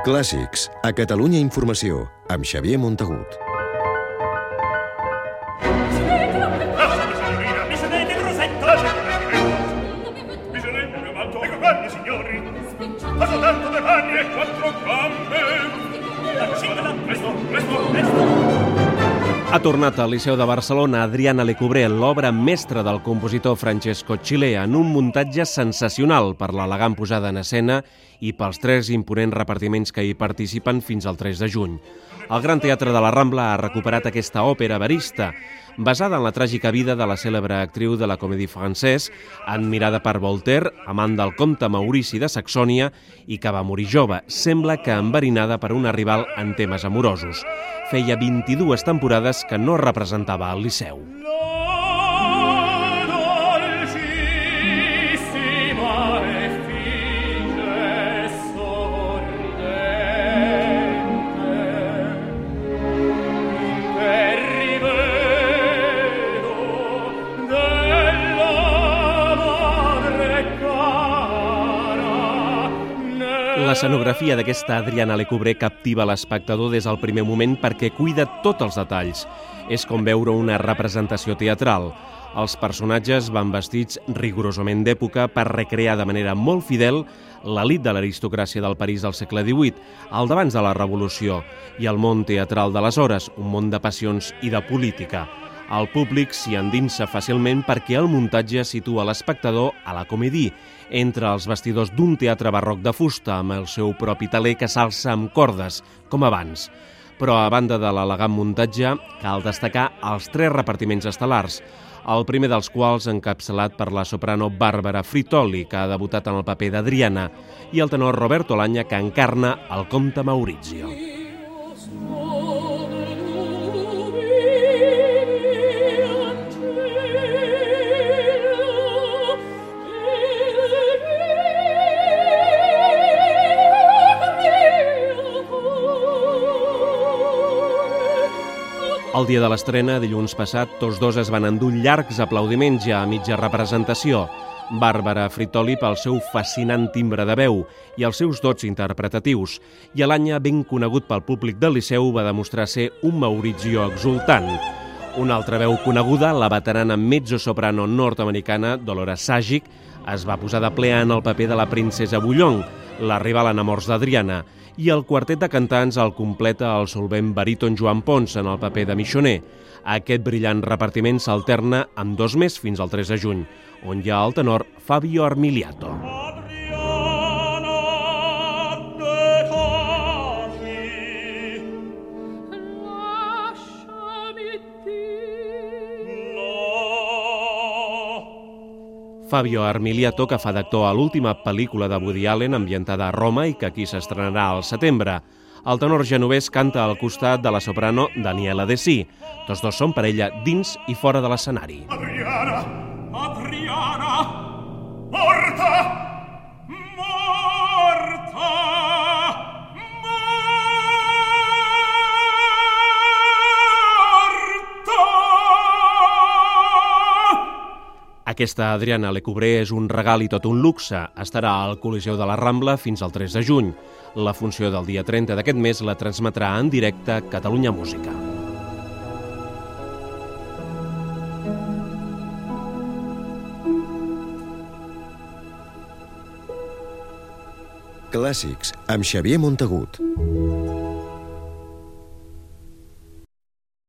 Clàssics, a Catalunya Informació, amb Xavier Montagut. E presto, presto, presto. Ha tornat al Liceu de Barcelona Adriana Lecoubré, l'obra mestra del compositor Francesco Chile, en un muntatge sensacional per l'elegant posada en escena i pels tres imponents repartiments que hi participen fins al 3 de juny. El Gran Teatre de la Rambla ha recuperat aquesta òpera verista, basada en la tràgica vida de la cèlebre actriu de la Comédie Française, admirada per Voltaire, amant del comte Maurici de Saxònia i que va morir jove, sembla que enverinada per una rival en temes amorosos. Feia 22 temporades que no representava el Liceu. La L'escenografia d'aquesta Adriana Lecoubré captiva l'espectador des del primer moment perquè cuida tots els detalls. És com veure una representació teatral. Els personatges van vestits rigorosament d'època per recrear de manera molt fidel l'elit de l'aristocràcia del París del segle XVIII, al d'abans de la Revolució, i el món teatral d'aleshores, un món de passions i de política. El públic s'hi endinsa fàcilment perquè el muntatge situa l'espectador a la comèdia, entre els vestidors d'un teatre barroc de fusta amb el seu propi taler que s'alça amb cordes, com abans. Però a banda de l'elegant muntatge, cal destacar els tres repartiments estel·lars, el primer dels quals encapçalat per la soprano Bàrbara Fritoli, que ha debutat en el paper d'Adriana, i el tenor Roberto Lanya, que encarna el comte Maurizio. El dia de l'estrena, dilluns passat, tots dos es van endur llargs aplaudiments ja a mitja representació. Bàrbara Fritoli pel seu fascinant timbre de veu i els seus dots interpretatius, i Alanya, ben conegut pel públic del Liceu, va demostrar ser un Maurizio exultant. Una altra veu coneguda, la veterana mezzo-soprano nord-americana Dolores Sagic, es va posar de ple en el paper de la princesa Bullong, la rival en amors d'Adriana, i el quartet de cantants el completa el solvent baríton Joan Pons en el paper de Michoner. Aquest brillant repartiment s'alterna amb dos més fins al 3 de juny, on hi ha el tenor Fabio Armiliato. Fabio Armiliato, que fa d'actor a l'última pel·lícula de Woody Allen ambientada a Roma i que aquí s'estrenarà al setembre. El tenor genovès canta al costat de la soprano Daniela De Si. Tots dos són parella dins i fora de l'escenari. Adriana, Adriana, morta, Aquesta Adriana Lecoubré és un regal i tot un luxe. Estarà al Coliseu de la Rambla fins al 3 de juny. La funció del dia 30 d'aquest mes la transmetrà en directe Catalunya Música. Clàssics, amb Xavier Montagut.